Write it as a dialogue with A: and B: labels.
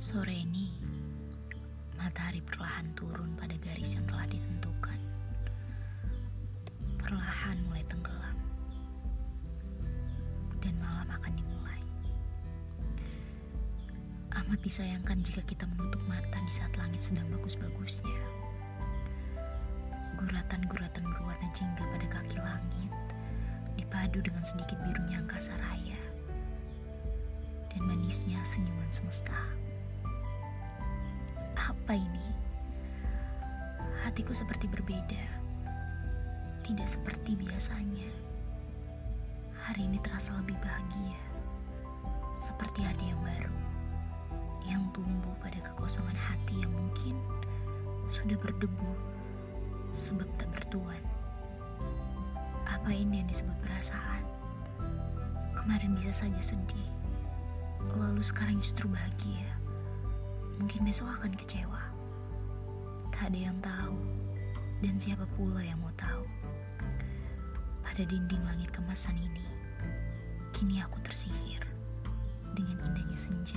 A: Sore ini, matahari perlahan turun pada garis yang telah ditentukan. Perlahan mulai tenggelam, dan malam akan dimulai. Amat disayangkan jika kita menutup mata di saat langit sedang bagus-bagusnya. Guratan-guratan berwarna jingga pada kaki langit dipadu dengan sedikit birunya angkasa raya dan manisnya senyuman semesta. Apa ini? Hatiku seperti berbeda. Tidak seperti biasanya. Hari ini terasa lebih bahagia. Seperti ada yang baru. Yang tumbuh pada kekosongan hati yang mungkin sudah berdebu sebab tak bertuan. Apa ini yang disebut perasaan? Kemarin bisa saja sedih. Lalu sekarang justru bahagia mungkin besok akan kecewa. Tak ada yang tahu, dan siapa pula yang mau tahu. Pada dinding langit kemasan ini, kini aku tersihir dengan indahnya senja